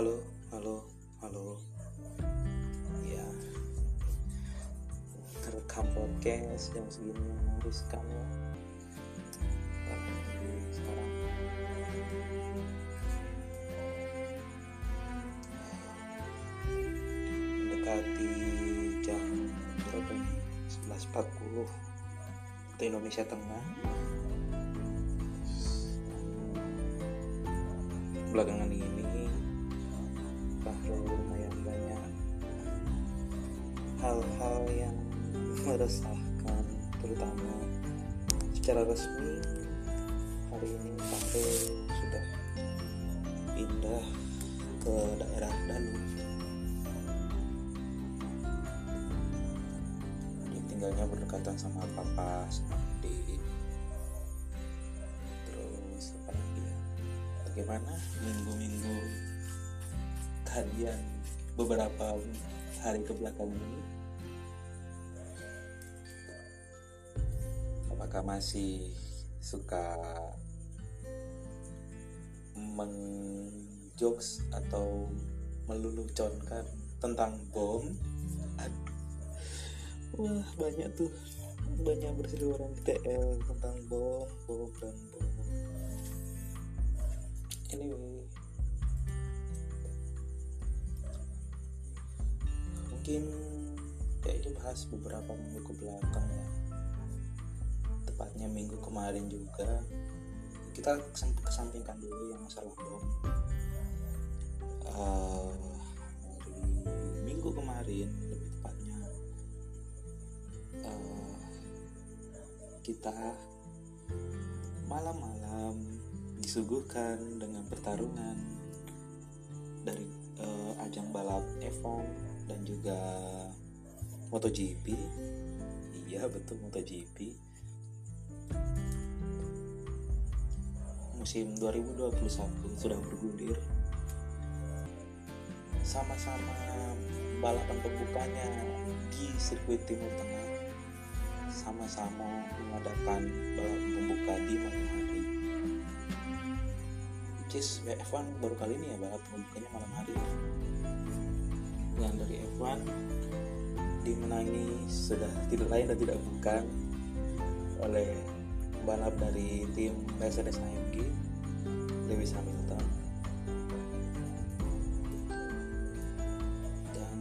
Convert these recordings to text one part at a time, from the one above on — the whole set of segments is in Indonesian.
Halo, halo, halo. Ya, rekam podcast jam segini kamu. Jadi sekarang mendekati jam berapa ini? 11.40 waktu Indonesia Tengah. belakangan ini secara resmi hari ini Fahru sudah pindah ke daerah Danu dia tinggalnya berdekatan sama papa sama adik terus apa lagi ya? Bagaimana minggu-minggu kalian beberapa hari ke belakang ini apakah masih suka menjokes atau meluluconkan tentang bom? Wah banyak tuh. Banyak berseliweran TL tentang bom bom dan bom. Anyway. Mungkin ya ini bahas beberapa minggu ke belakang ya tepatnya minggu kemarin juga kita kesam- kesampingkan dulu yang masalah bom Eh, hari minggu kemarin lebih tepatnya eh, kita malam-malam disuguhkan dengan pertarungan dari eh, ajang balap F1 dan juga MotoGP. Iya betul MotoGP. Musim 2021 sudah bergulir. Sama-sama balapan pembukanya di sirkuit Timur Tengah. Sama-sama mengadakan balapan pembuka di malam hari. Cis F1 baru kali ini ya balap pembukanya malam hari yang dari F1 dimenangi sudah tidak lain dan tidak bukan oleh balap dari tim Mercedes AMG Lewis Hamilton dan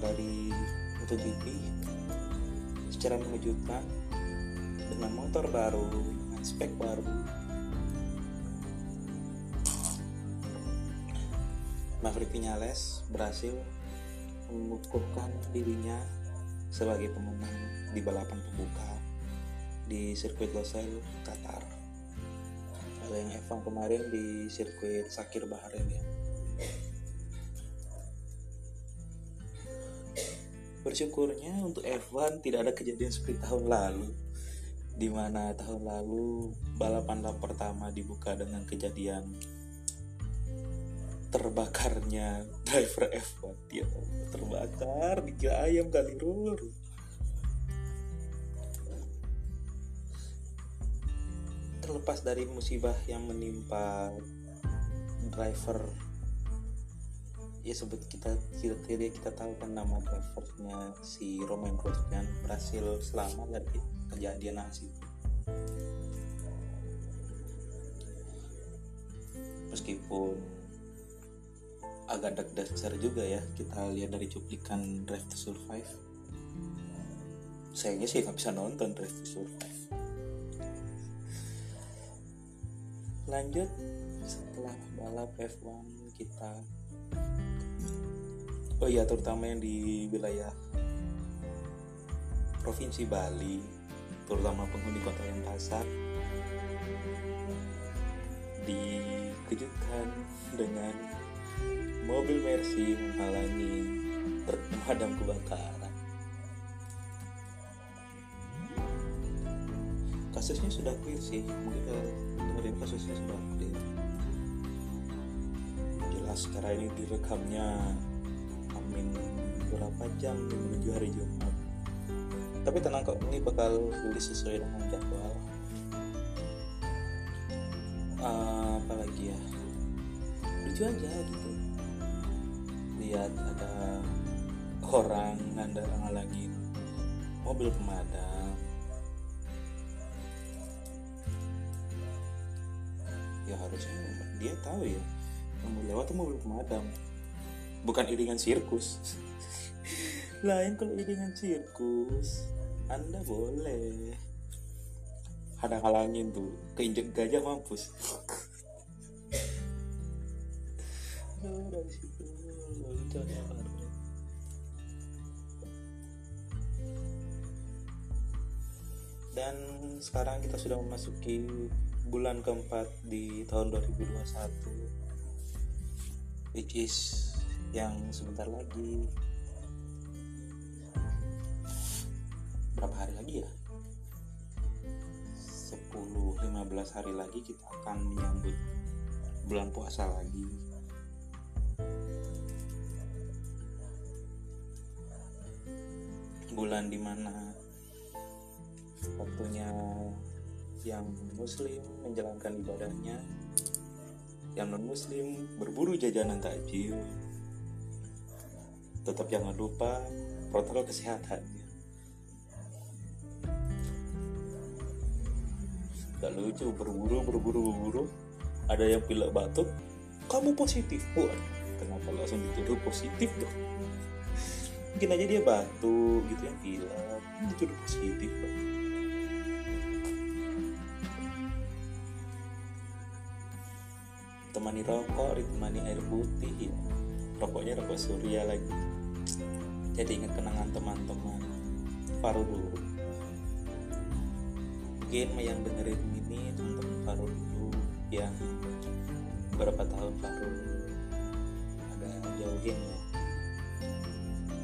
dari MotoGP secara mengejutkan dengan motor baru dengan spek baru Maverick Vinales berhasil mengukuhkan dirinya sebagai pemenang di balapan pembuka di sirkuit Losail, Qatar. Yang F1 kemarin di sirkuit Sakir Bahrain ya. Bersyukurnya untuk F1 tidak ada kejadian seperti tahun lalu di mana tahun lalu balapan lap pertama dibuka dengan kejadian terbakarnya driver F1 dia terbakar dikira ayam kali rur terlepas dari musibah yang menimpa driver ya sebut kita kita kita, kita tahu kan nama drivernya si Romain Grosjean berhasil selamat dari kejadian nasi meskipun agak deg-degan juga ya kita lihat dari cuplikan Drive to Survive. Sayangnya sih nggak bisa nonton Drive to Survive lanjut setelah balap F1 kita oh iya terutama yang di wilayah provinsi Bali terutama penghuni kota Denpasar dikejutkan dengan mobil Mercy menghalangi pemadam kebakaran. Kasusnya sudah clear sih, mungkin kalau dengerin kasusnya sudah clear. Jelas secara ini direkamnya amin berapa jam menuju hari Jumat. Tapi tenang kok, ini bakal rilis sesuai dengan jadwal. Uh, apalagi lucu aja gitu lihat ada orang nganda ngalangin mobil pemadam dia tahu ya mau lewat tuh mobil pemadam bukan iringan sirkus. Lain kalau iringan sirkus anda boleh. Ada halangin tuh keinjek gajah mampus. Dan sekarang kita sudah memasuki bulan keempat di tahun 2021 which is yang sebentar lagi. Berapa hari lagi ya? 10-15 hari lagi kita akan menyambut bulan puasa lagi. Bulan di mana waktunya yang muslim menjalankan ibadahnya yang non muslim berburu jajanan takjil tetap jangan lupa protokol kesehatan. Gak lucu berburu berburu berburu. Ada yang pilek batuk kamu positif wah kenapa langsung dituduh positif dong mungkin aja dia batuk gitu yang pilek. Dituduh positif dong temani rokok ditemani air putih ya. rokoknya rokok surya lagi. Jadi ingat kenangan teman-teman. Faru dulu. Mungkin yang dengerin ini teman-teman Faru dulu. Yang berapa tahun Faru? Agak jauhin ya?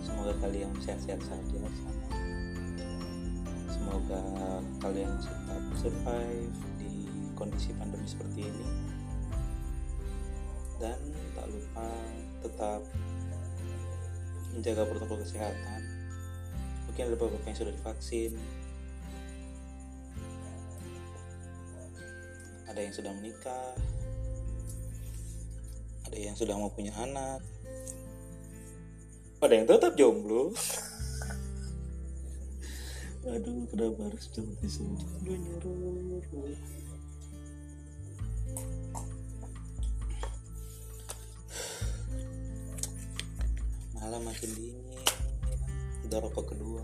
Semoga kalian sehat-sehat saja sama. Semoga kalian tetap survive di kondisi pandemi seperti ini dan tak lupa tetap menjaga protokol kesehatan. Mungkin ada beberapa yang sudah divaksin. Ada yang sudah menikah. Ada yang sudah mau punya anak. Ada yang tetap jomblo. Aduh kenapa harus jomblo jomblo malam makin dingin. Udah rokok kedua.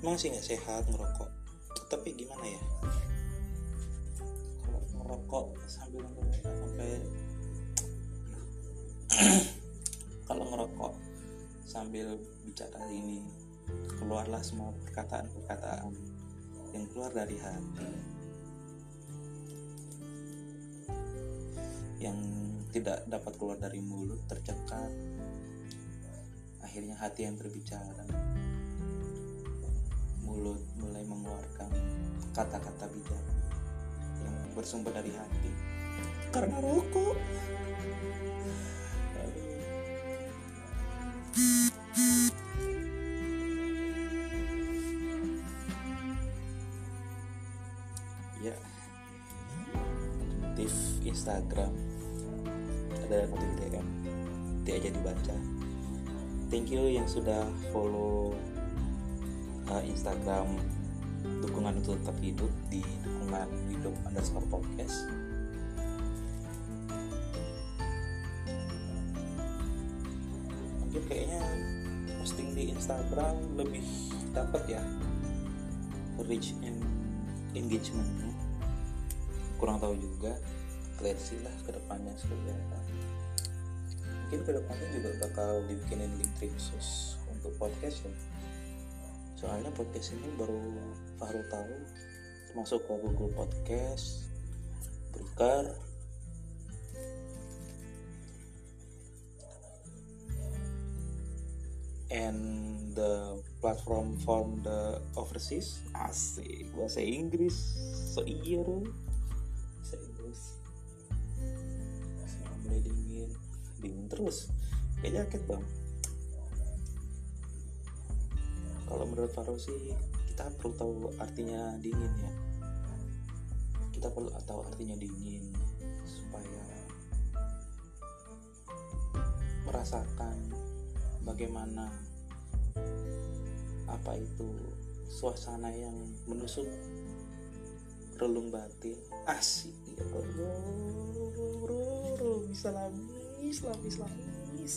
Emang sih nggak sehat ngerokok? Tapi gimana ya? Kalau ngerokok sambil sampai kalau ngerokok sambil bicara ini keluarlah semua perkataan-perkataan yang keluar dari hati. Yang tidak dapat keluar dari mulut tercekat. Akhirnya hati yang berbicara. Mulut mulai mengeluarkan kata-kata bijak yang bersumber dari hati. Karena rokok Instagram. Ada notif DM dia aja dibaca. Thank you yang sudah follow uh, Instagram dukungan untuk tetap hidup di dukungan hidup underscore podcast. Mungkin kayaknya posting di Instagram lebih dapat ya reach and engagementnya. Kurang tahu juga sih lah ke depannya apa. Mungkin ke depannya juga bakal dibikinin link khusus untuk podcast ya. Soalnya podcast ini baru baru tahu masuk ke Google Podcast Breaker. And the platform from the overseas asik bahasa Inggris so iya terus. Kayak jaket bang. Kalau menurut Faro sih kita perlu tahu artinya dingin ya. Kita perlu tahu artinya dingin supaya merasakan bagaimana apa itu suasana yang menusuk relung batin. Asik ya bro, bro lamis lamis lamis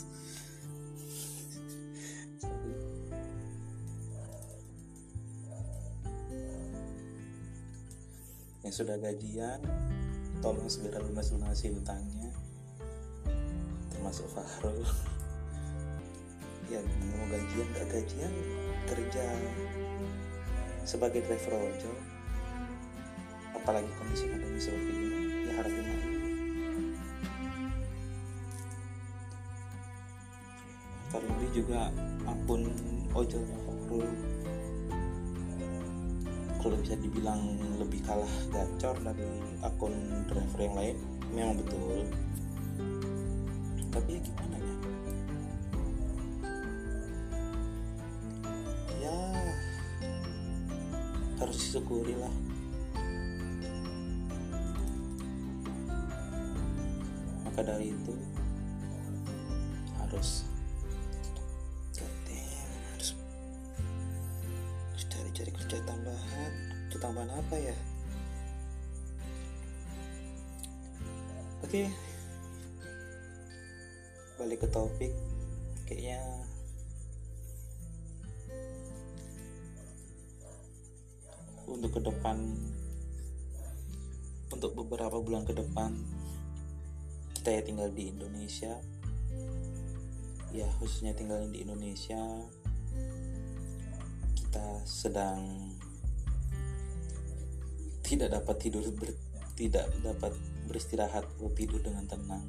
yang sudah gajian tolong segera lunas lunasi hutangnya. Termasuk Fahrul. Ya mau gajian gak gajian kerja sebagai driver ojol. Apalagi kondisi pandemi seperti ini ya harap juga akun ojolnya Fahrul kalau bisa dibilang lebih kalah gacor dari akun driver yang lain memang betul. Tapi ya gimana ya? Ya harus disyukuri lah. Maka dari itu harus kerja tambahan? Kerja tambahan apa ya? Oke. Balik ke topik kayaknya untuk ke depan untuk beberapa bulan ke depan kita ya tinggal di Indonesia. Ya khususnya tinggal di Indonesia kita sedang tidak dapat tidur ber, tidak dapat beristirahat atau tidur dengan tenang.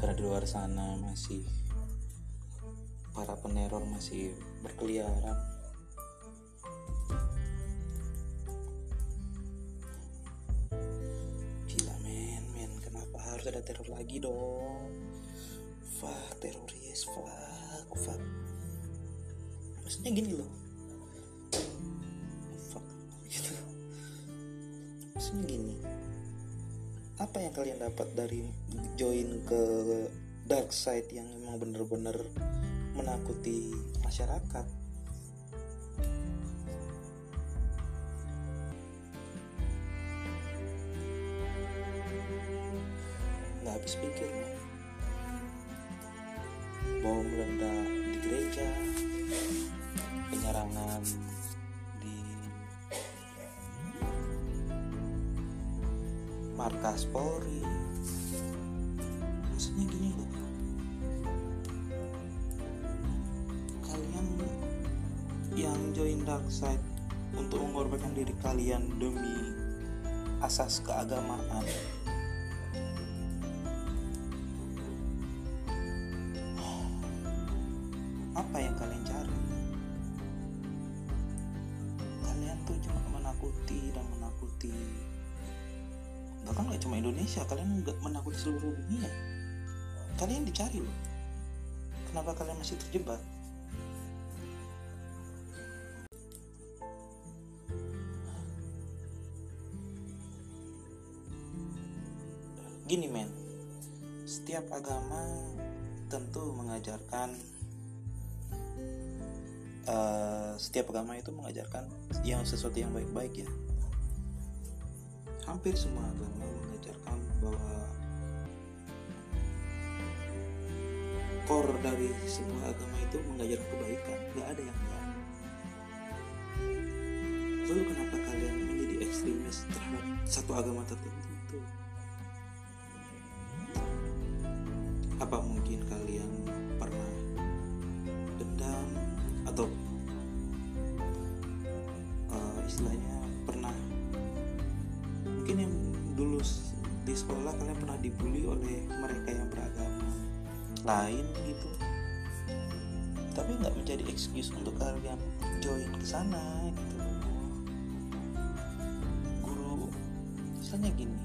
Karena di luar sana masih para peneror masih berkeliaran. Gila men men kenapa harus ada teror lagi dong? Fuck teroris fuck fuck. Maksudnya gini loh maksudnya gini. Apa yang kalian dapat dari join ke dark side yang memang bener-bener menakuti masyarakat bahkan nggak cuma Indonesia kalian nggak menakuti seluruh dunia. Kalian dicari loh. Kenapa kalian masih terjebak? Gini men. Setiap agama tentu mengajarkan eh, setiap agama itu mengajarkan yang sesuatu yang baik-baik ya hampir semua agama mengajarkan bahwa core dari sebuah agama itu mengajarkan kebaikan. Gak ada yang enggak lalu kenapa kalian menjadi ekstremis terhadap satu agama tertentu? Itu apa mungkin kalian pernah dibully oleh mereka yang beragama lain gitu. Tapi nggak menjadi excuse untuk kalian join ke sana gitu. Guru misalnya gini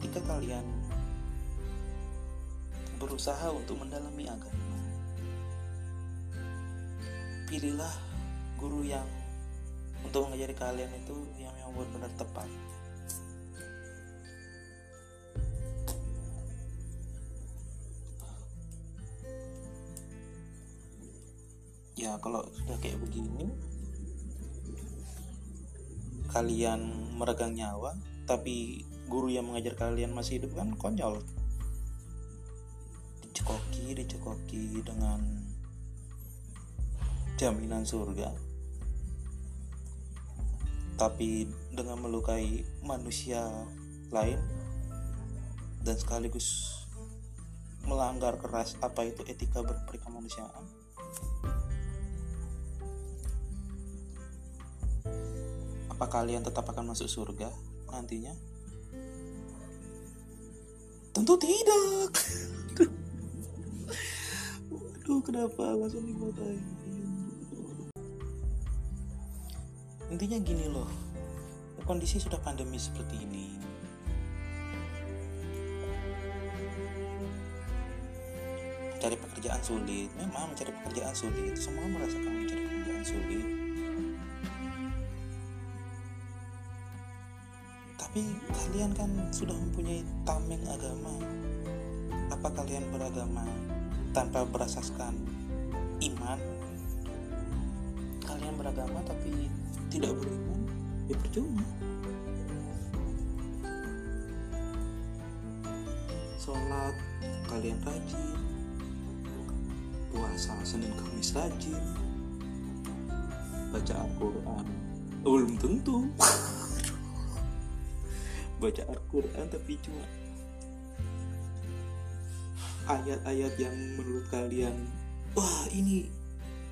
ketika kalian berusaha untuk mendalami agama pilihlah guru yang untuk mengajari kalian itu yang yang benar-benar tepat ya kalau sudah kayak begini kalian meregang nyawa tapi guru yang mengajar kalian masih hidup kan konyol. Dicekoki dicekoki dengan jaminan surga. Tapi dengan melukai manusia lain dan sekaligus melanggar keras apa itu etika berperikemanusiaan apa kalian tetap akan masuk surga nantinya? Tentu tidak. Waduh, kenapa langsung dimarahin? Intinya gini loh, kondisi sudah pandemi seperti ini. Mencari pekerjaan sulit, memang mencari pekerjaan sulit. Semua merasakan mencari pekerjaan sulit tapi kalian kan sudah mempunyai tameng agama. Apa kalian beragama tanpa berasaskan iman? Kalian beragama tapi tidak beriman ya percuma. Sholat kalian rajin. Puasa Senin Kamis rajin. Baca Al-Quran. Belum tentu baca Al-Quran tapi cuma ayat-ayat yang menurut kalian wah ini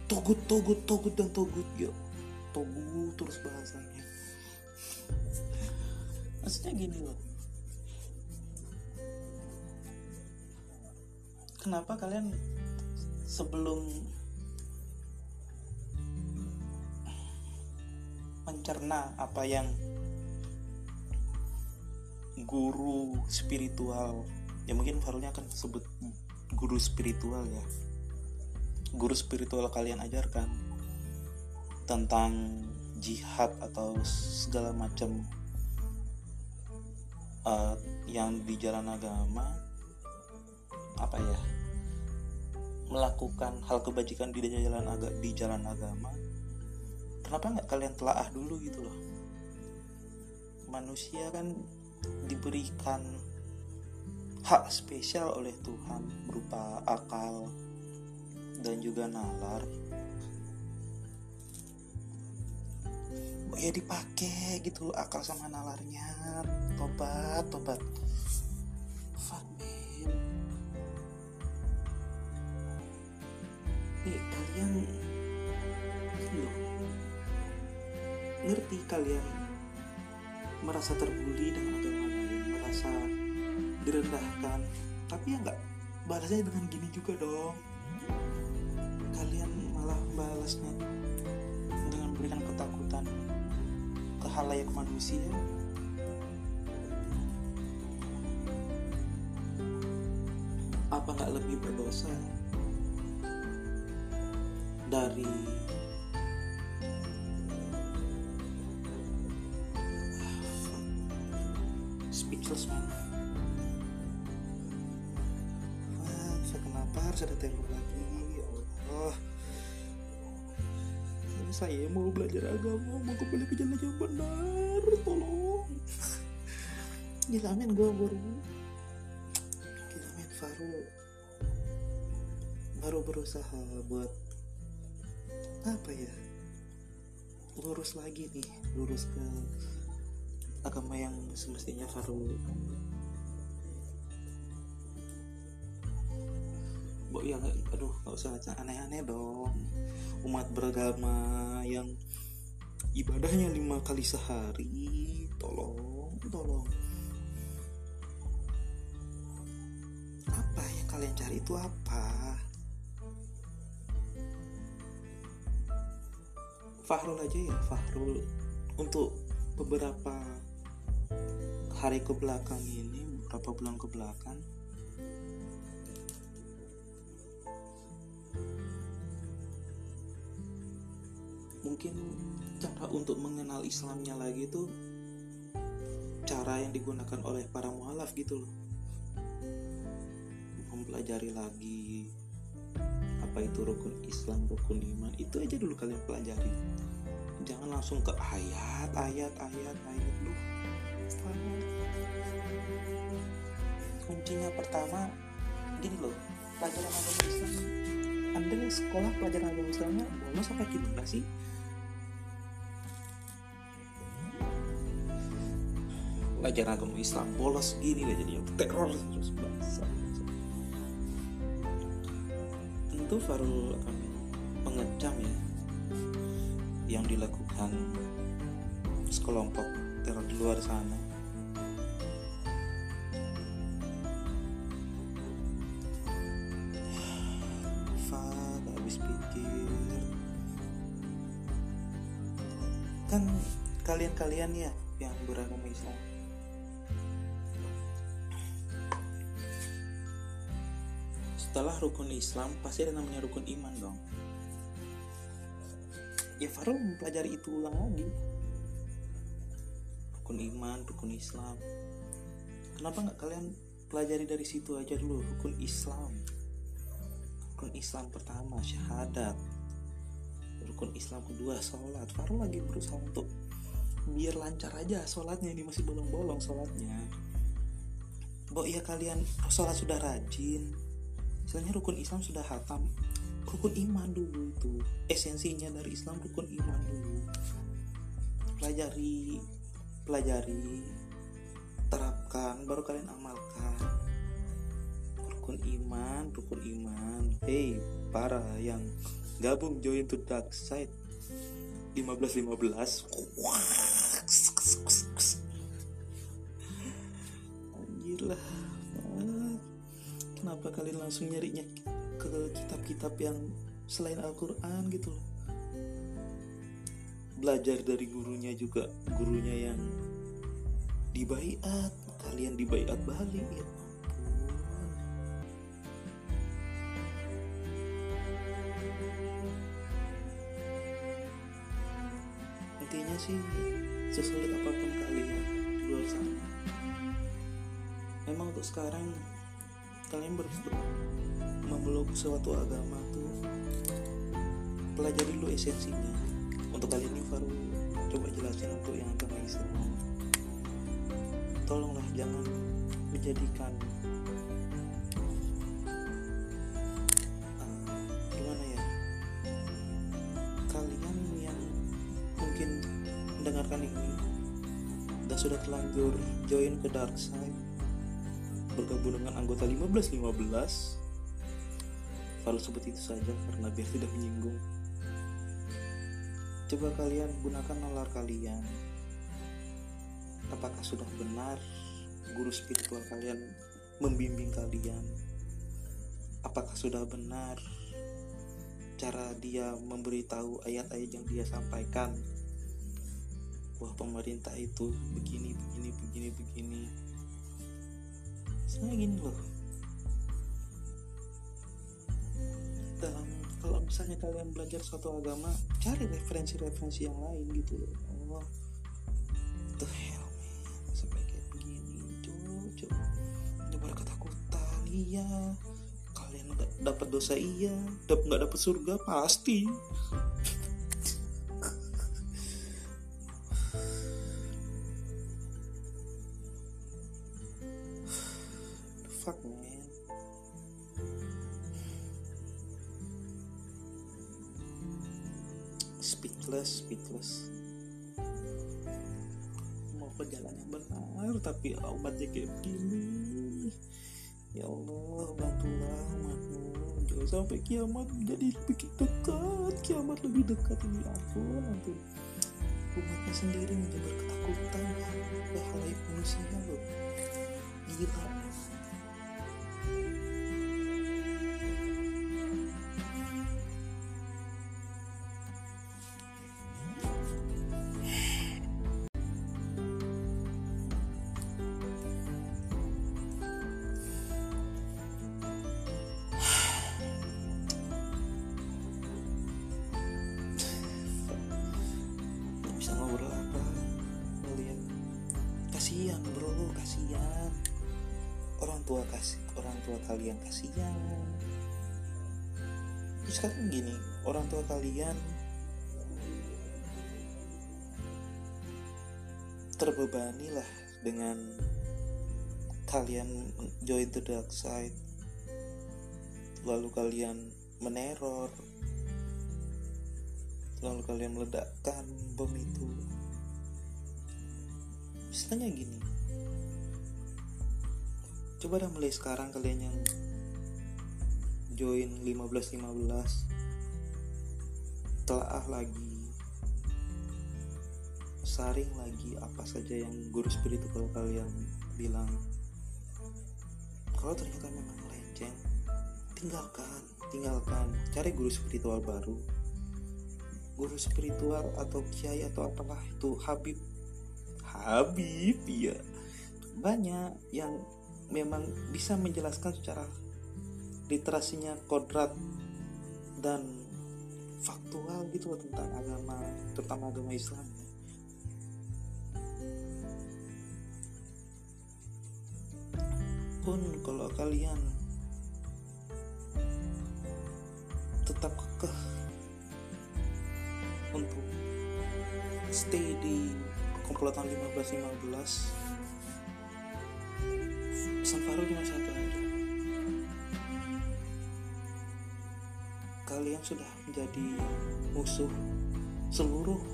togut togut togut dan togut ya togut terus bahasanya. Maksudnya gini loh. Kenapa kalian sebelum mencerna apa yang guru spiritual. Ya mungkin Farulnya akan sebut guru spiritual ya. Guru spiritual kalian ajarkan tentang jihad atau segala macam uh, yang di jalan agama apa ya melakukan hal kebajikan di jalan agak di jalan agama. Kenapa nggak kalian telaah dulu gitu loh? Manusia kan diberikan hak spesial oleh Tuhan berupa akal dan juga nalar. Oh ya dipakai gitu akal sama nalarnya. Tobat tobat. Fun nih kalian loh. Ngerti kalian merasa terbuli dengan agama merasa direndahkan. Tapi ya nggak balasnya dengan gini juga dong. Kalian malah balasnya dengan memberikan ketakutan ke halayak manusia. Apa nggak lebih berdosa dari harus ada telepon lagi ya Allah. Saya mau belajar agama mau kembali ke jalan yang benar tolong. Gila men gue baru gila men Faru baru berusaha buat apa ya lurus lagi nih lurus ke agama yang semestinya Faru Bo, ya aduh nggak usah aneh-aneh dong. Umat beragama yang ibadahnya lima kali sehari tolong tolong. Apa yang kalian cari itu apa? Fahrul aja ya Fahrul. Untuk beberapa hari ke belakang ini beberapa bulan ke belakang mungkin cara untuk mengenal Islamnya lagi itu cara yang digunakan oleh para mualaf gitu loh. Mempelajari lagi apa itu rukun Islam rukun iman itu aja dulu kalian pelajari. Jangan langsung ke ayat ayat ayat ayat. Lu kuncinya pertama gini loh pelajaran agama Islam. Anda sekolah pelajaran agama Islamnya bolos sampai gitu gak sih pelajaran agama Islam bolos gini lah jadi teror terus bangsa tentu Farul akan mengecam ya yang dilakukan sekelompok teror di luar sana. Kan kalian-kalian ya yang beragama Islam setelah rukun Islam pasti ada namanya rukun iman dong. Ya Farul mempelajari itu ulang lagi. Rukun iman rukun Islam. Kenapa nggak kalian pelajari dari situ aja dulu rukun Islam? Rukun Islam pertama syahadat. Rukun Islam kedua sholat. Farul lagi berusaha untuk biar lancar aja sholatnya ini masih bolong-bolong sholatnya. Bo ya kalian sholat sudah rajin Misalnya rukun Islam sudah hatam rukun iman dulu itu. Esensinya dari Islam rukun iman dulu. Pelajari pelajari terapkan baru kalian amalkan. Rukun iman rukun iman. Hey para yang gabung join to dark side. 15 15 anjir lah kenapa kalian langsung nyarinya ke kitab-kitab yang selain Al-Quran gitu loh? Belajar dari gurunya juga gurunya yang dibaiat kalian dibaiat balik. Ya intinya sih sesulit apa pun kalian di luar sana memang untuk sekarang kalian ber memeluk suatu agama tuh pelajari dulu esensinya. Untuk kali ini baru coba jelasin untuk yang agama Islam. Tolonglah jangan menjadikan uh, gimana ya? Kalian yang mungkin mendengarkan ini dan sudah terlanjur join ke dark side bergabung dengan anggota 15-15 Farul sebut itu saja karena biar tidak menyinggung. Coba kalian gunakan nalar kalian. Apakah sudah benar guru spiritual kalian membimbing kalian? Apakah sudah benar cara dia memberitahu ayat-ayat yang dia sampaikan? Bahwa pemerintah itu begini begini begini begini saya gini loh. Dalam kalau misalnya kalian belajar suatu agama cari referensi-referensi yang lain gitu loh. Oh the hell man. Sampai kayak begini cuy nyebar ketakutan iya. Kalian nggak dapat dosa iya. Nggak dapat surga pasti speechless speechless. Mau ke jalan yang benar tapi obatnya kayak begini. Ya Allah bantulah umatmu jangan sampai kiamat menjadi lebih dekat. Kiamat lebih dekat ini ampun ampun umatnya sendiri menyebar ketakutan halayak manusia loh. Gila terbebani lah dengan kalian join the dark side. Lalu kalian meneror. Lalu kalian meledakkan bom itu. Misalnya gini. Coba dah mulai sekarang kalian yang join 15-15 telaah lagi saring lagi apa saja yang guru spiritual kalian bilang kalau ternyata memang melenceng tinggalkan tinggalkan cari guru spiritual baru. Guru spiritual atau kiai atau apalah itu Habib Habib ya banyak yang memang bisa menjelaskan secara literasinya kodrat dan faktual gitu tentang agama terutama agama Islam pun kalau kalian tetap kekeh untuk stay di komplotan 15-15 pesan Faru cuma satu aja. Kalian sudah menjadi musuh seluruh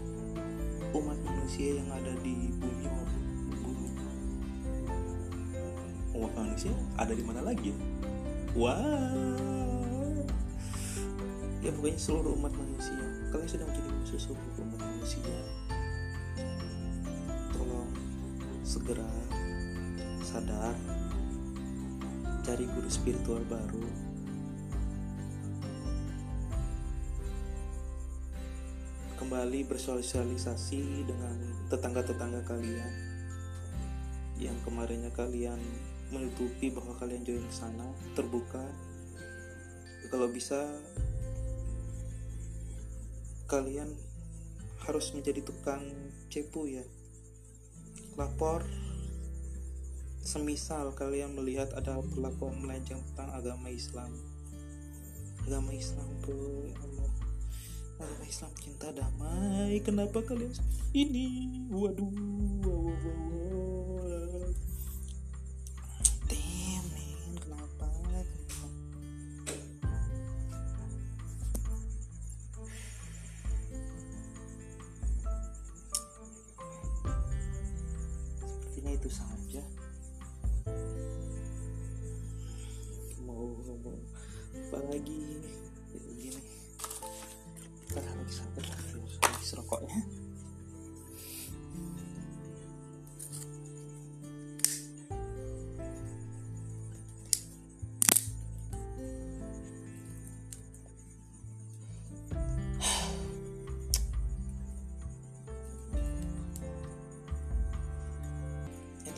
umat manusia yang ada di bumi manusia ada di mana lagi? Wow ya pokoknya seluruh umat manusia. Kalian sudah menjadi musuh seluruh umat manusia. Tolong segera sadar. Cari guru spiritual baru. Kembali bersosialisasi dengan tetangga-tetangga kalian. Yang kemarinnya kalian menutupi bahwa kalian join ke sana terbuka. Kalau bisa kalian harus menjadi tukang cepu ya. Lapor semisal kalian melihat ada perlakuan melenceng tentang agama Islam. Agama Islam bro ya Allah. Agama Islam cinta damai. Kenapa kalian ini? Waduh wow, wow, wow.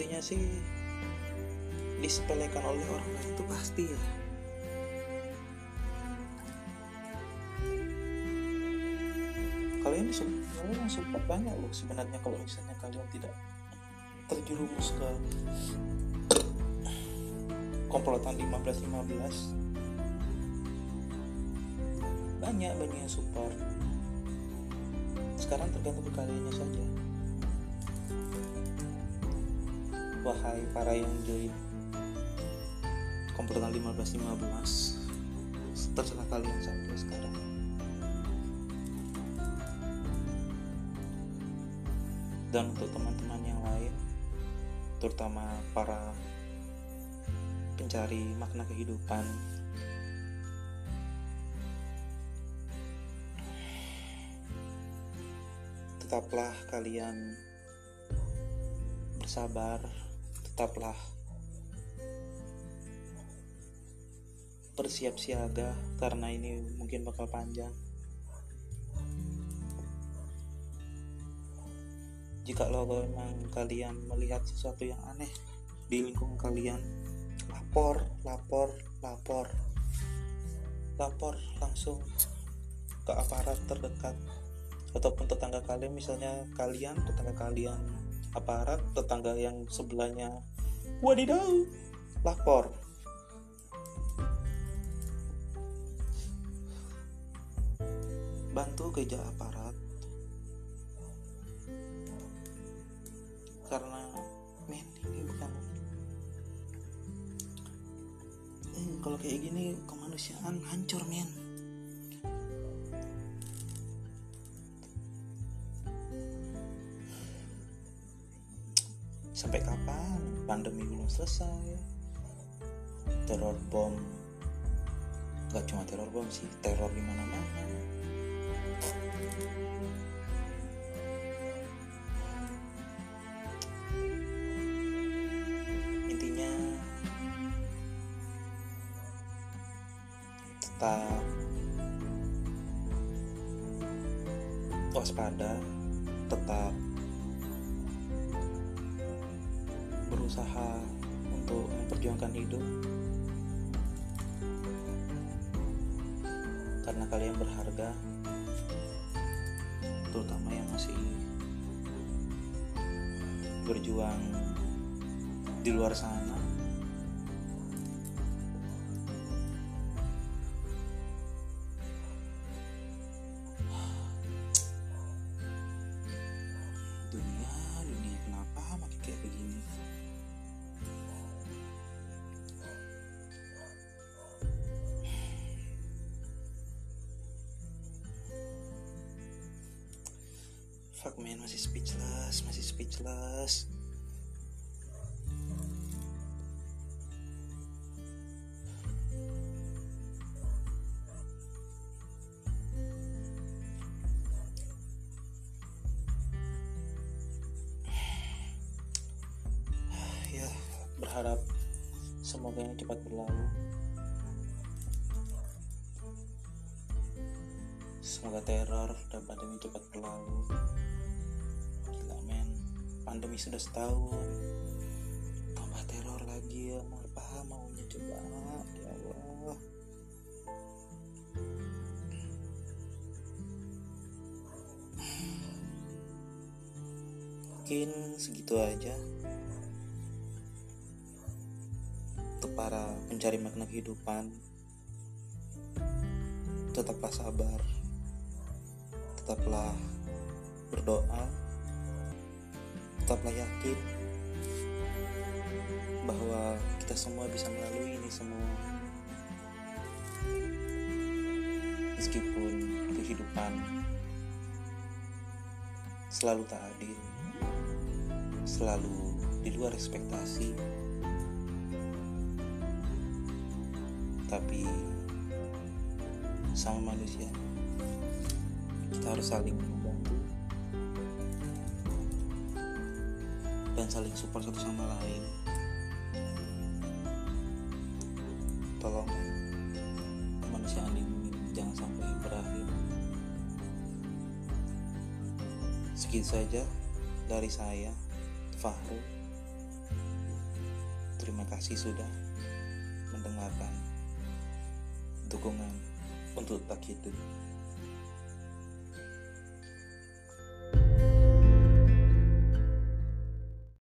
Intinya sih disepelekan oleh orang lain itu pasti ya. Kalian sebenarnya sempat banyak loh sebenarnya kalau misalnya kalian tidak terjerumus ke komplotan 15-15 banyak banyak yang support. Sekarang tergantung kaliannya saja wahai para yang join komplotan 15-15 terserah kalian saja sekarang. Dan untuk teman-teman yang lain terutama para pencari makna kehidupan tetaplah kalian bersabar tetaplah bersiap siaga karena ini mungkin bakal panjang. Jika lo memang kalian melihat sesuatu yang aneh di lingkungan kalian lapor lapor lapor. Lapor langsung ke aparat terdekat ataupun tetangga kalian misalnya kalian tetangga kalian aparat tetangga yang sebelahnya wadidaw. Lapor. Bantu kerja aparat. Karena men ini bukan. Eh, kalau kayak gini kemanusiaan hancur men pandemi belum selesai. Teror bom gak cuma teror bom sih teror di mana mana intinya tetap waspada tetap berusaha untuk memperjuangkan hidup. Karena kalian berharga terutama yang masih berjuang di luar sana fuck man masih speechless? Masih speechless setahun. Tambah teror lagi ya mau apa maunya coba ya Allah. Mungkin segitu aja. Untuk para pencari makna kehidupan tetaplah sabar. Tetaplah berdoa tetaplah yakin bahwa kita semua bisa melalui ini semua. Meskipun kehidupan selalu tak adil selalu di luar ekspektasi tapi sama manusia kita harus saling saling support satu sama lain. Tolong kemanusiaan ini jangan sampai berakhir. Segitu saja dari saya Fahru. Terima kasih sudah mendengarkan dukungan untuk tak hidup